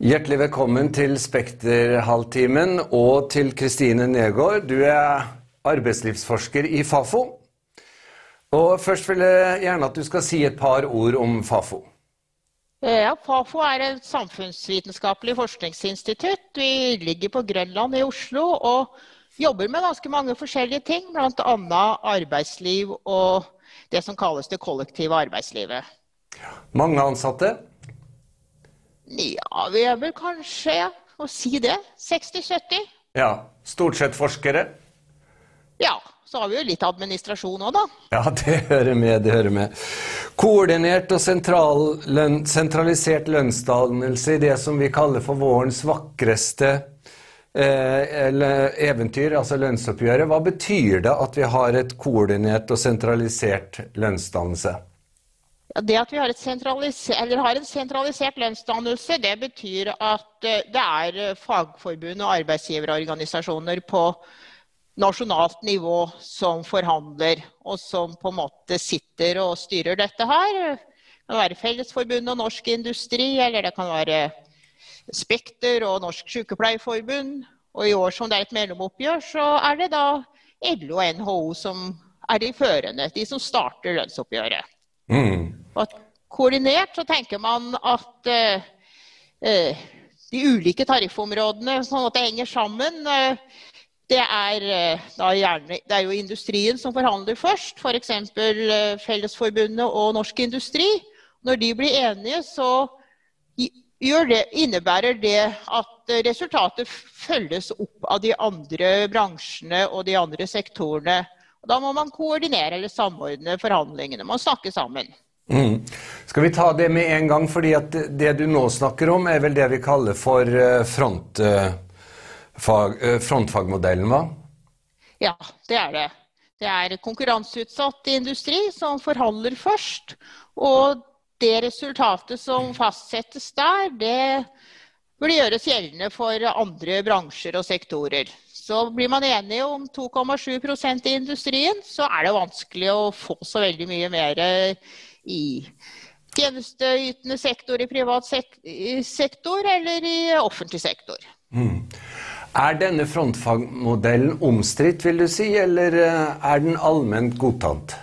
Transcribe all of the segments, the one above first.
Hjertelig velkommen til Spekterhalvtimen og til Kristine Negård. Du er arbeidslivsforsker i Fafo. Og Først vil jeg gjerne at du skal si et par ord om Fafo. Ja, Fafo er et samfunnsvitenskapelig forskningsinstitutt. Vi ligger på Grønland i Oslo og jobber med ganske mange forskjellige ting. Bl.a. arbeidsliv og det som kalles det kollektive arbeidslivet. Mange ansatte? Ja, vi er vel kanskje, å si det, 60-70. Ja. Stort sett forskere? Ja. Så har vi jo litt administrasjon òg, da. Ja, det hører med. det hører med. Koordinert og sentral, løn, sentralisert lønnsdannelse i det som vi kaller for vårens vakreste eh, eventyr, altså lønnsoppgjøret. Hva betyr det at vi har et koordinert og sentralisert lønnsdannelse? Det at vi har, har, en sentralisert lønnsdannelse, det betyr at eh, det er eh, fagforbund og arbeidsgiverorganisasjoner på nasjonalt nivå som forhandler, og som på en måte sitter og styrer dette her. Det kan være Fellesforbundet og Norsk Industri, eller det kan være Spekter og Norsk Sykepleierforbund. Og i år som det er et mellomoppgjør, så er det da LO og NHO som er de førende, de som starter lønnsoppgjøret. Mm. Og koordinert så tenker man at uh, uh, de ulike tariffområdene sånn at det henger sammen. Uh, det er, gjerne, det er, jo industrien som forhandler først, f.eks. For Fellesforbundet og Norsk Industri. Når de blir enige, så det, innebærer det at resultatet følges opp av de andre bransjene og de andre sektorene. Og da må man koordinere eller samordne forhandlingene. Man snakker sammen. Mm. Skal vi ta det med en gang, fordi at det du nå snakker om, er vel det vi kaller for eh, frontfag, eh, frontfagmodellen, hva? Ja, det er det. Det er konkurranseutsatt industri som forhandler først. Og det resultatet som fastsettes der, det burde gjøres gjeldende for andre bransjer og sektorer. Så blir man enige om 2,7% i industrien, så er det vanskelig å få så veldig mye mer i tjenesteytende sektor, i privat sektor eller i offentlig sektor. Mm. Er denne frontfagmodellen omstridt, vil du si, eller eh, er den allment godtatt?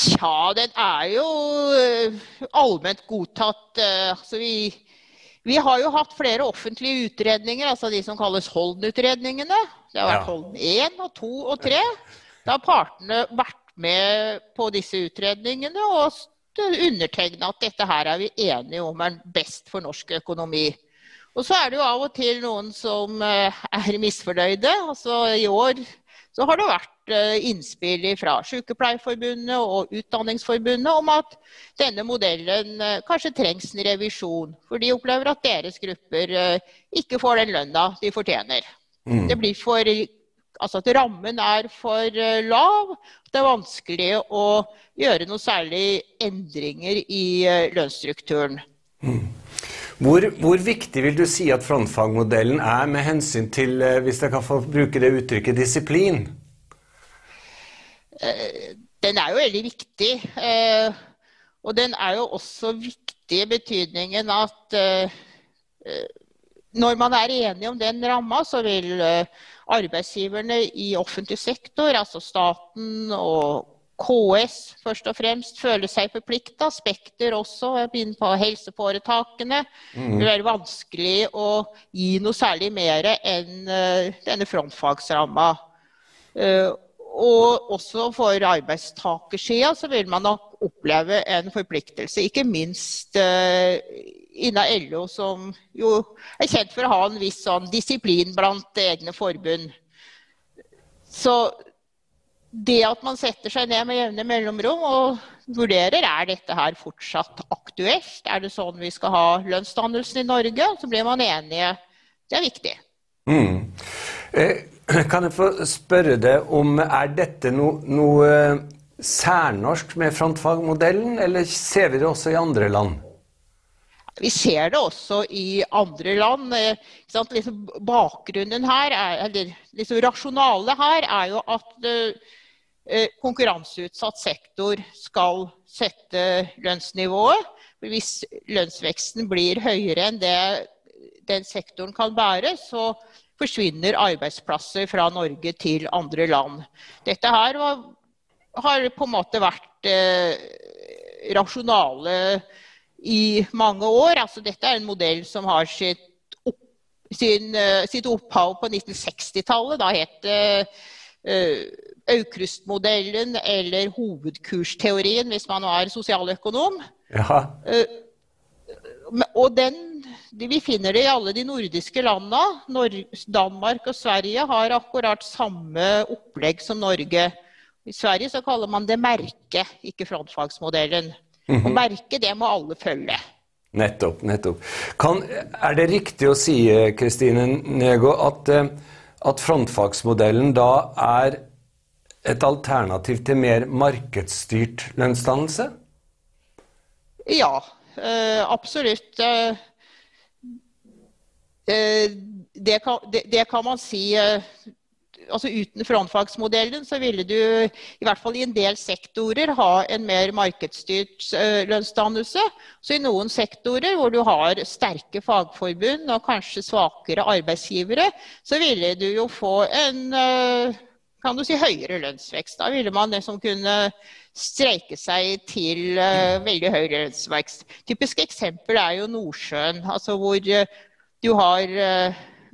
Tja, den er jo eh, allment godtatt. Eh, altså vi, vi, har jo hatt flere offentlige utredninger, altså de som kalles Holden-utredningene. Det har vært ja. Holden 1 og 2 og 3. Da har partene vært med på disse utredningene og undertegne at dette her er vi enige om er best for norsk økonomi. Og så er det jo av og til noen som eh, er misfornøyde. Altså I år så har det vært eh, innspill fra Sykepleierforbundet og Utdanningsforbundet om at denne modellen eh, kanskje trengs en revisjon. For de opplever at deres grupper ikke får den lønna de fortjener. Mm. Det blir for Altså at rammen er for eh, lav. Det er vanskelig å gjøre noe særlig endringer i eh, lønnsstrukturen. Mm. Hvor, hvor, viktig vil du si at frontfagmodellen er med hensyn til, eh, hvis jeg kan få bruke det uttrykket, disiplin? Den er jo veldig viktig. Og den er jo også viktig i betydningen at når man er enige om den ramma, så vil arbeidsgiverne i offentlig sektor, altså staten og KS først og fremst, føler seg forplikta. Spekter også, begynner på helseforetakene. Mm. Det være vanskelig å gi noe særlig mer enn uh, denne frontfagsramma. Uh, og også for arbeidstakersida så vil man nok oppleve en forpliktelse, ikke minst innen LO, som jo er kjent for å ha en viss sånn disiplin blant egne forbund. Så det at man setter seg ned med jevne mellomrom og vurderer er dette her fortsatt aktuelt, er det sånn vi skal ha lønnsdannelsen i Norge, så blir man enige. Det er viktig. Mm. Eh, kan jeg få spørre deg om er dette noe, noe særnorsk med frontfagmodellen, eller ser vi det også i andre land? Vi ser det også i andre land. Liksom bakgrunnen her, er, eller liksom rasjonalet her, er jo at konkurranseutsatt sektor skal sette lønnsnivået. Hvis lønnsveksten blir høyere enn det den sektoren kan bære, så forsvinner arbeidsplasser fra Norge til andre land. Dette her var, har på en måte vært eh, rasjonale i mange år. Altså, dette er en modell som har sitt, opp, sin, uh, sitt opphav på 1960-tallet. Da het det uh, Aukrust-modellen eller hovedkursteorien, hvis man var sosialøkonom. Ja. Uh, og den, Vi finner det i alle de nordiske landene. Danmark og Sverige har akkurat samme opplegg som Norge. I Sverige så kaller man det merke, ikke frontfagsmodellen. Mm -hmm. Og merke, det må alle følge. Nettopp. nettopp. Kan, er det riktig å si Kristine Nego, at, eh, at frontfagsmodellen da er et alternativ til mer markedsstyrt lønnsdannelse? Ja, Eh, absolutt. Eh, eh, det kan, det, det kan, man si altså Uten frontfagsmodellen så ville du i hvert fall i en del sektorer ha en mer markedsstyrt lønnsdannelse. Så i noen sektorer hvor du har sterke fagforbund og kanskje svakere arbeidsgivere, så ville du jo få en kan du si, høyere lønnsvekst. Da ville man liksom kunne streike seg til uh, veldig høy lønnsvekst. Typisk eksempel er jo Nordsjøen, altså hvor du har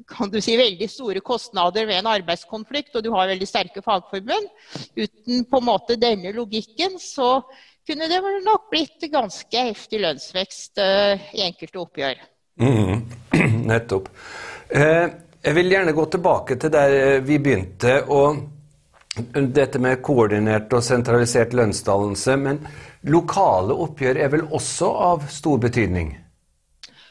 kan du si, veldig store kostnader ved en arbeidskonflikt, og du har veldig sterke fagforbund. Uten på en måte denne logikken så kunne det nok blitt ganske heftig lønnsvekst i enkelte oppgjør. Mm, nettopp. jeg vil gjerne gå tilbake til der vi begynte. og dette med koordinert og sentralisert lønnsdannelse. Men lokale oppgjør er vel også av stor betydning?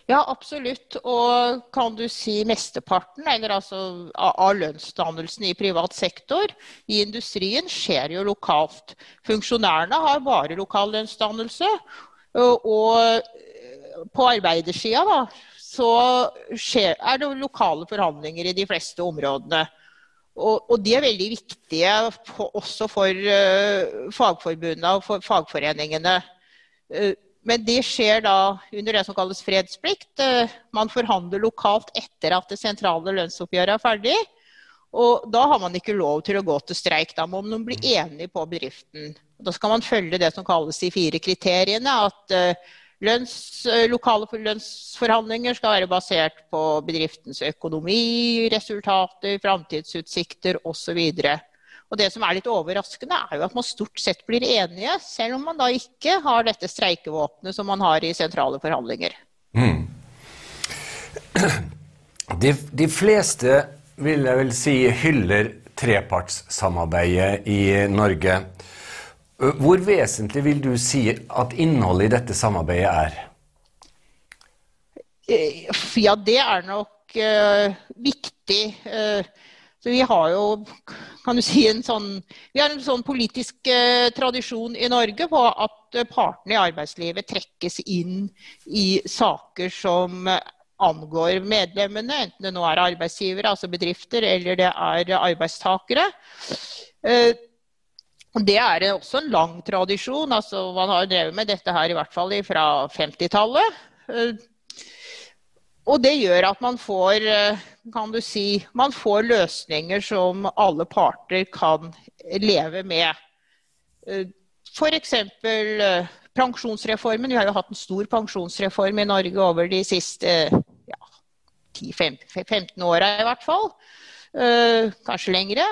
Ja, absolutt. Og kan du si mesteparten eller altså, av lønnsdannelsen i privat sektor i industrien skjer jo lokalt. Funksjonærene har bare lokal lønnsdannelse. Og på arbeidersida da, så skjer, er det lokale forhandlinger i de fleste områdene. Og, og, de er veldig viktige på, også for uh, fagforbundene og for fagforeningene. Uh, men det skjer da under det som kalles fredsplikt. Uh, man forhandler lokalt etter at det sentrale lønnsoppgjøret er ferdig. Og da har man ikke lov til å gå til streik. Da må man bli enig på bedriften. Da skal man følge det som kalles de fire kriteriene. At Lønns, eh, lokale lønnsforhandlinger skal være basert på bedriftens økonomi, resultater, framtidsutsikter osv. Og Det som er litt overraskende, er jo at man stort sett blir enige, selv om man da ikke har dette streikevåpenet som man har i sentrale forhandlinger. Mm. De, de, fleste vil jeg vel si hyller trepartssamarbeidet i Norge. Hvor vesentlig vil du si at innholdet i dette samarbeidet er? Eh, ja, det er nok uh, viktig. Uh, så vi har jo kan du si, en sånn, vi har en sånn politisk uh, tradisjon i Norge på at partene i arbeidslivet trekkes inn i saker som angår medlemmene, enten det nå er arbeidsgivere, altså bedrifter, eller det er arbeidstakere. Det er også en lang tradisjon. altså Man har drevet med dette her i hvert fall fra 50-tallet. Eh, og det gjør at man får, eh, kan du si, man får løsninger som alle parter kan leve med. Eh, F.eks. pensjonsreformen. Vi har jo hatt en stor pensjonsreform i Norge over de siste ja, 10-15 åra i hvert fall. Kanskje lengre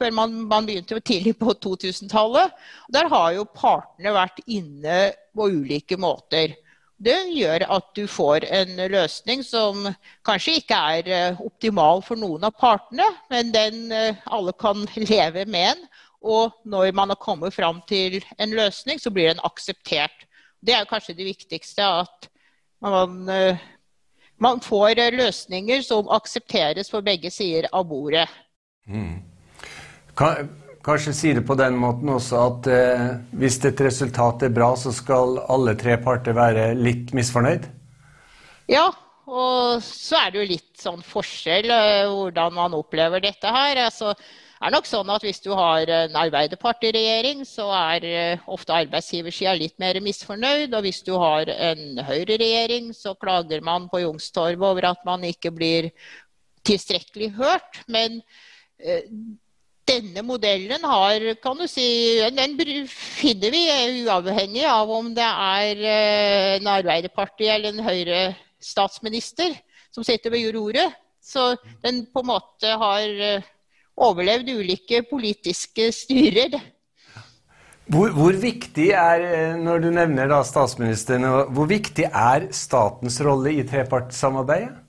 før man, man begynte tidlig på 2000-tallet. Der har jo partene vært inne på ulike måter. Det gjør at du får en løsning som kanskje ikke er eh, optimal for noen av partene, men den eh, alle kan leve med en. Og når man har kommet fram til en løsning, så blir den akseptert. Det er kanskje det viktigste, at man, eh, man får løsninger som aksepteres på begge sider av bordet. Mm. Kanskje si det på den måten også at eh, hvis et resultat er bra, så skal alle tre parter være litt misfornøyd? Ja, og så er det jo litt sånn forskjell eh, hvordan man opplever dette her. Altså, er nok sånn at hvis du har en Arbeiderpartiregjering, så er eh, ofte arbeidsgiversida litt mer misfornøyd. Og hvis du har en høyreregjering, så klager man på Youngstorget over at man ikke blir tilstrekkelig hørt. Men eh, denne modellen har, kan du si, den finner vi uavhengig av om det er eh, en Arbeiderparti- eller en Høyre-statsminister som sitter ved roret. Så den på en måte har eh, overlevd ulike politiske styrer. Hvor, hvor, viktig er, eh, når du nevner statsministeren, hvor viktig er statens rolle i trepartssamarbeidet?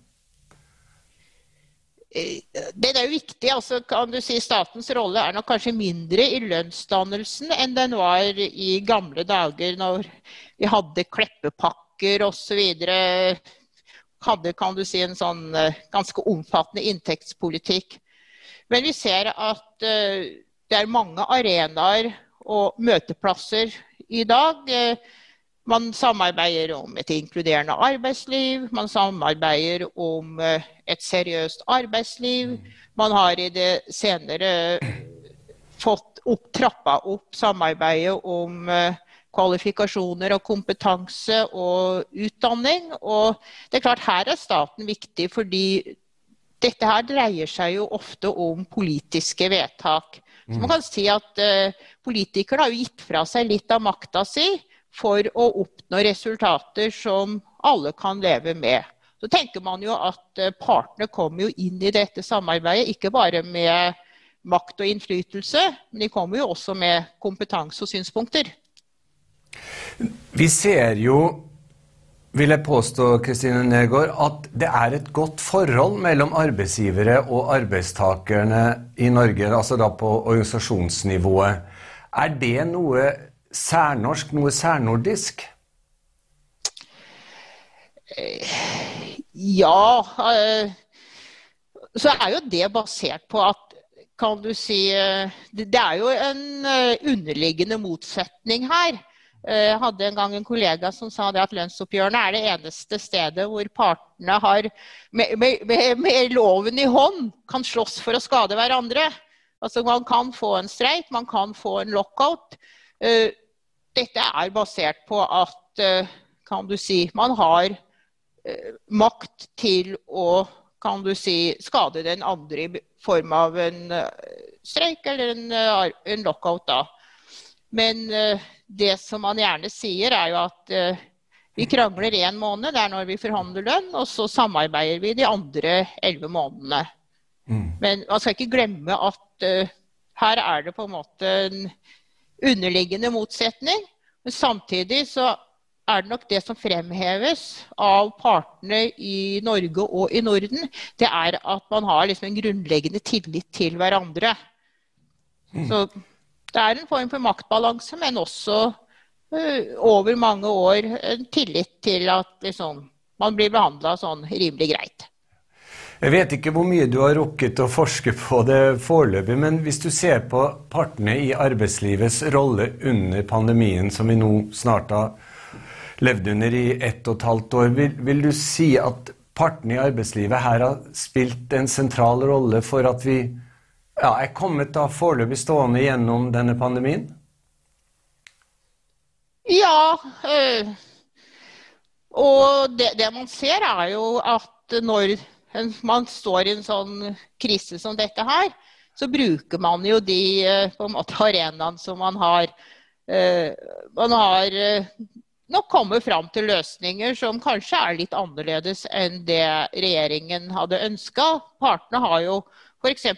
Eh, det er jo viktig. altså kan du si Statens rolle er nok kanskje mindre i lønnsdannelsen enn den var i gamle dager, når vi hadde kleppepakker osv hadde kan du si, en sånn eh, ganske omfattende inntektspolitikk. Men vi ser at eh, det er mange arenaer og møteplasser i dag. Eh, man samarbeider om et inkluderende arbeidsliv, man samarbeider om et seriøst arbeidsliv. Man har i det senere fått opp, trappa opp samarbeidet om kvalifikasjoner og kompetanse og utdanning. Og det er klart her er staten viktig, fordi dette her dreier seg jo ofte om politiske vedtak. Så man kan si at uh, Politikerne har jo gitt fra seg litt av makta si for å oppnå resultater som alle kan leve med. Så tenker man jo at uh, partene kommer jo inn i dette samarbeidet ikke bare med makt og innflytelse, men de kommer jo også med kompetanse og synspunkter. Vi ser jo, vil jeg påstå, Kristine Nergård, at det er et godt forhold mellom arbeidsgivere og arbeidstakerne i Norge, altså da på organisasjonsnivået. Er det noe særnorsk, noe særnordisk? Ja. Eh, så er jo det basert på at kan du si eh, Det er jo en eh, underliggende motsetning her. Jeg eh, hadde en gang en kollega som sa at lønnsoppgjørene er det eneste stedet hvor partene har, med, med, med, loven i hånd kan slåss for å skade hverandre. Altså Man kan få en streik, man kan få en lockout. Eh, dette er basert på at eh, kan du si, man har makt til å kan du si, skade den andre i form av en streik eller en, en lockout. da. Men det som man gjerne sier, er jo at vi krangler én måned, det er når vi forhandler lønn, og så samarbeider vi de andre elleve månedene. Mm. Men man skal ikke glemme at her er det på en måte en underliggende motsetning. Men samtidig så er det nok det som fremheves av partene i Norge og i Norden, det er at man har liksom en grunnleggende tillit til hverandre. Mm. Så det er en form for maktbalanse, men også uh, over mange år en tillit til at liksom, man blir behandla sånn rimelig greit. Jeg vet ikke hvor mye du har rukket å forske på det foreløpig, men hvis du ser på partene i arbeidslivets rolle under pandemien, som vi nå snart har levd under i ett og et halvt år, vil, vil du si at partene i arbeidslivet her har spilt en sentral rolle for at vi ja, er kommet da foreløpig stående gjennom denne pandemien? Ja. Øh, og det, det, man ser, er jo at når man står i en sånn krise som dette her, så bruker man jo de eh, på en måte arenaene som man har. Uh, man har uh, nok kommet fram til løsninger som kanskje er litt annerledes enn det regjeringen hadde ønska. Partene har jo f.eks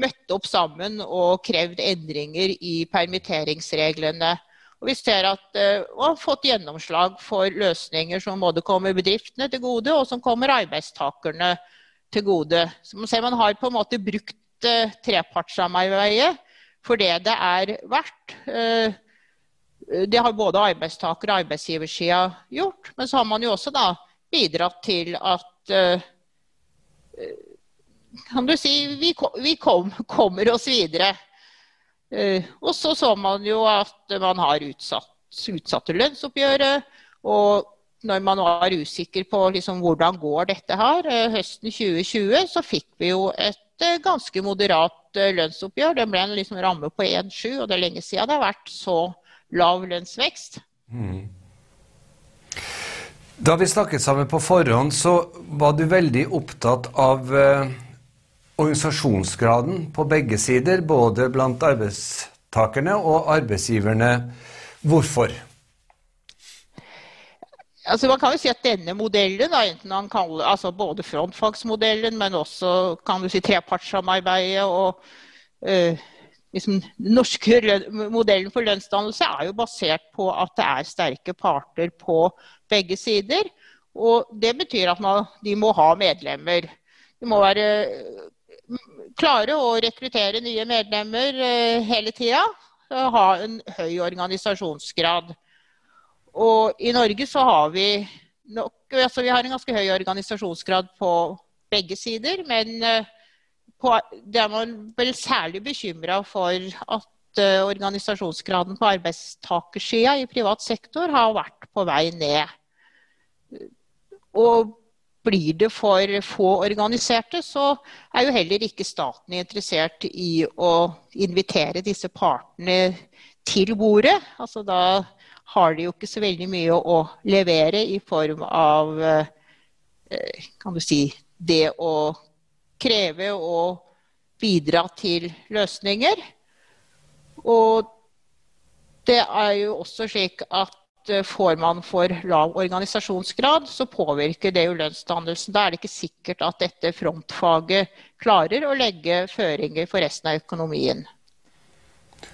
møtt opp sammen og krevd endringer i permitteringsreglene. Og vi ser at vi har fått gjennomslag for løsninger som både kommer bedriftene til gode, og som kommer arbeidstakerne til gode. Så man ser man har på en måte brukt uh, trepartssamarbeidet for det det er verdt. Uh, det har både arbeidstaker- og arbeidsgiversida gjort. Men så har man jo også da bidratt til at kan du si, vi, vi kom, kommer oss videre. Uh, og så så man jo at man har utsatt, utsatte lønnsoppgjøret. Og når man var usikker på liksom, hvordan går dette her, uh, høsten 2020, så fikk vi jo et et ganske moderat lønnsoppgjør. Det ble en liksom ramme på 1,7, og det er lenge siden det har vært så lav lønnsvekst. Mm. Da vi snakket sammen på forhånd, så var du veldig opptatt av eh, organisasjonsgraden på begge sider, både blant arbeidstakerne og arbeidsgiverne. Hvorfor? Altså man kan jo si at denne modellen, da, enten han kaller, altså både frontfagsmodellen, men også kan du si trepartssamarbeidet og øh, liksom, Den norske modellen for lønnsdannelse er jo basert på at det er sterke parter på begge sider. Og det betyr at man, de må ha medlemmer. De må være klare å rekruttere nye medlemmer uh, hele tida. Ha en høy organisasjonsgrad. Og i Norge så har vi nok, altså vi har en ganske høy organisasjonsgrad på begge sider. Men uh, på, det er man vel særlig bekymra for at uh, organisasjonsgraden på arbeidstakersida i privat sektor har vært på vei ned. Og blir det for få organiserte, så er jo heller ikke staten interessert i å invitere disse partene til bordet. Altså da har de jo ikke så veldig mye å levere i form av eh, kan du si, det å kreve og bidra til løsninger. Og det er jo også slik at får man for lav organisasjonsgrad, så påvirker det jo lønnsdannelsen. Da er det ikke sikkert at dette frontfaget klarer å legge føringer for resten av økonomien.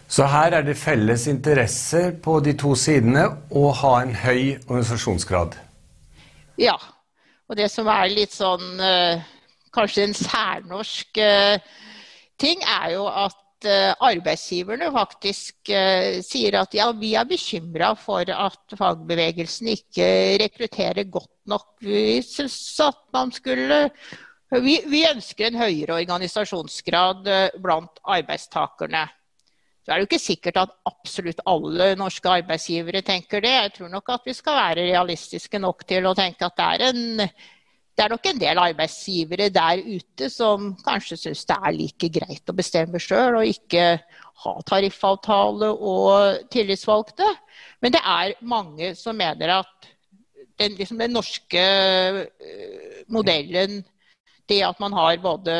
Så her er det felles interesse på de to sidene å ha en høy organisasjonsgrad? Ja. Og det som er litt sånn eh, kanskje en særnorsk eh, ting, er jo at Eh, arbeidsgiverne faktisk eh, sier at ja, vi er bekymra for at fagbevegelsen ikke rekrutterer godt nok. Vi at man skulle vi, vi, ønsker en høyere organisasjonsgrad eh, blant arbeidstakerne. Så er det jo ikke sikkert at absolutt alle norske arbeidsgivere tenker det. Jeg tror nok at vi skal være realistiske nok til å tenke at det er en det er nok en del arbeidsgivere der ute som kanskje syns det er like greit å bestemme sjøl og ikke ha tariffavtale og tillitsvalgte. Men det er mange som mener at den, liksom den norske eh, modellen, det at man har både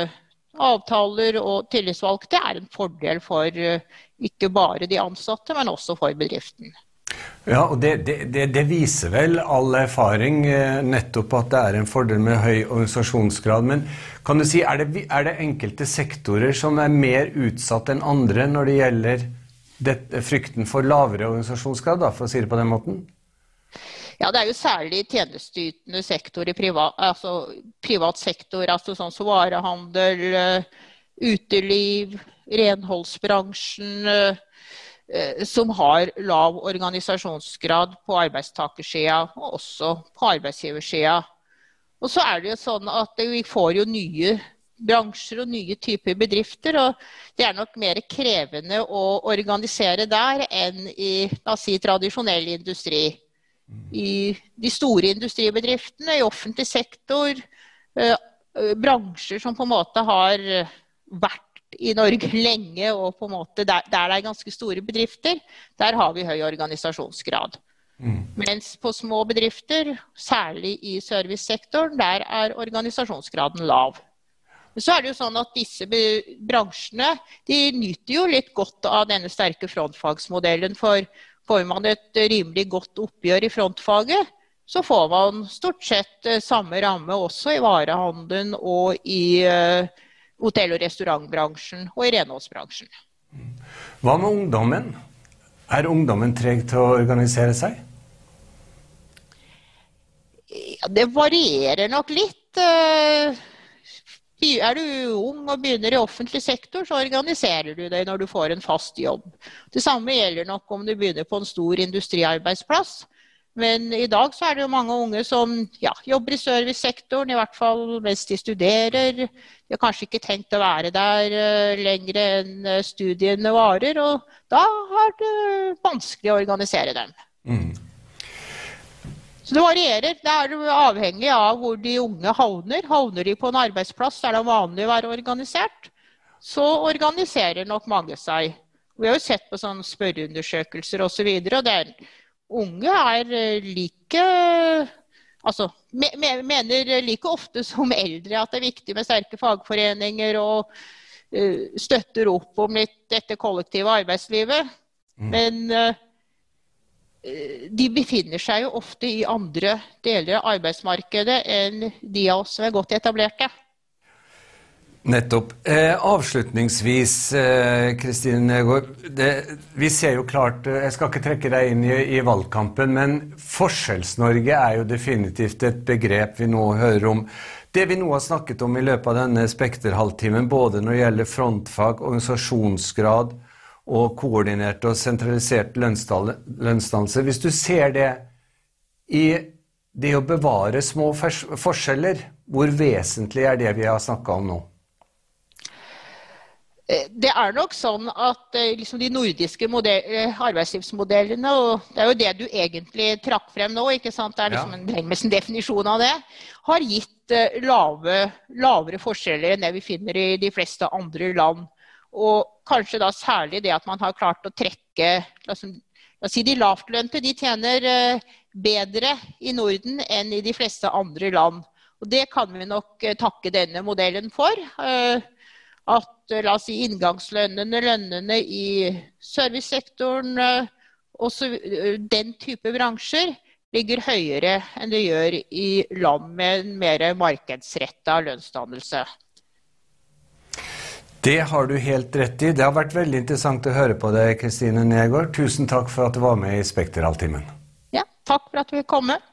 avtaler og tillitsvalgte, er en fordel for eh, ikke bare de ansatte, men også for bedriften. Ja, og det, det, det, viser vel all erfaring eh, nettopp at det er en fordel med høy organisasjonsgrad. Men kan du si, er det, er det enkelte sektorer som er mer utsatt enn andre når det gjelder det, frykten for lavere organisasjonsgrad, da, for å si det på den måten? Ja, Det er jo særlig tjenesteytende sektor i privat, altså privat sektor, altså sånn som varehandel, eh, uteliv, renholdsbransjen Eh, som har lav organisasjonsgrad på arbeidstakersida og også på arbeidsgiversida. Og så er det jo sånn at vi får jo nye bransjer og nye typer bedrifter. Og det er nok mer krevende å organisere der enn i si, tradisjonell industri. I de store industribedriftene, i offentlig sektor, eh, bransjer som på en måte har vært i Norge lenge, og på en måte der, der, det er ganske store bedrifter, der har vi høy organisasjonsgrad. Mm. Mens på små bedrifter, særlig i servicesektoren, der er organisasjonsgraden lav. Men så er det jo sånn at disse bransjene de nyter jo litt godt av denne sterke frontfagsmodellen. For får man et rimelig godt oppgjør i frontfaget, så får man stort sett eh, samme ramme også i varehandelen og i uh, hotell- og restaurantbransjen og i renholdsbransjen. Hva med ungdommen? Er ungdommen treg til å organisere seg? Ja, det varierer nok litt. Eh, er du ung og begynner i offentlig sektor, så organiserer du deg når du får en fast jobb. Det samme gjelder nok om du begynner på en stor industriarbeidsplass. Men i dag så er det jo mange unge som ja, jobber i servicesektoren, i hvert fall mens de studerer. De har kanskje ikke tenkt å være der uh, lenger enn eh, studiene varer. Og da er det vanskelig å organisere dem. Mm. Så det varierer. Det er avhengig av hvor de unge havner. Havner de på en arbeidsplass der det er vanlig å være organisert, så organiserer nok mange seg. Vi har jo sett på sånne spørreundersøkelser osv. Og, så videre, og det er, unge er eh, like Altså me, mener like ofte som eldre at det er viktig med sterke fagforeninger og uh, støtter opp om litt dette kollektive arbeidslivet. Mm. Men uh, de befinner seg jo ofte i andre deler av arbeidsmarkedet enn de av oss som er godt etablerte. Nettopp. Eh, avslutningsvis, Kristin Kristine eh, Gaard. Vi ser jo klart eh, Jeg skal ikke trekke deg inn i, i valgkampen, men Forskjells-Norge er jo definitivt et begrep vi nå hører om. Det vi nå har snakket om i løpet av denne Spekter-halvtimen, både når det gjelder frontfag, organisasjonsgrad og koordinert og sentralisert lønnsdannelse Hvis du ser det i det å bevare små forskjeller, hvor vesentlig er det vi har snakka om nå? Eh, det er nok sånn at eh, liksom de nordiske eh, arbeidslivsmodellene, og det er jo det du egentlig trakk frem nå, ikke sant? det er liksom en Brengmesen definisjon av det, har gitt lave, lavere forskjeller enn det vi finner i de fleste andre land. Og kanskje da særlig det at man har klart å trekke altså, si De lavtlønte de tjener bedre i Norden enn i de fleste andre land. Og Det kan vi nok takke denne modellen for at eh, la oss si, inngangslønnene, lønnene i servicesektoren og også eh, den type bransjer ligger høyere enn det gjør i land med en mer markedsretta lønnsdannelse. Det har du helt rett i. Det har vært veldig interessant å høre på deg, Kristine Negård. Tusen takk for at du var med i Spekterhalvtimen. Ja, takk for at du kom. Med.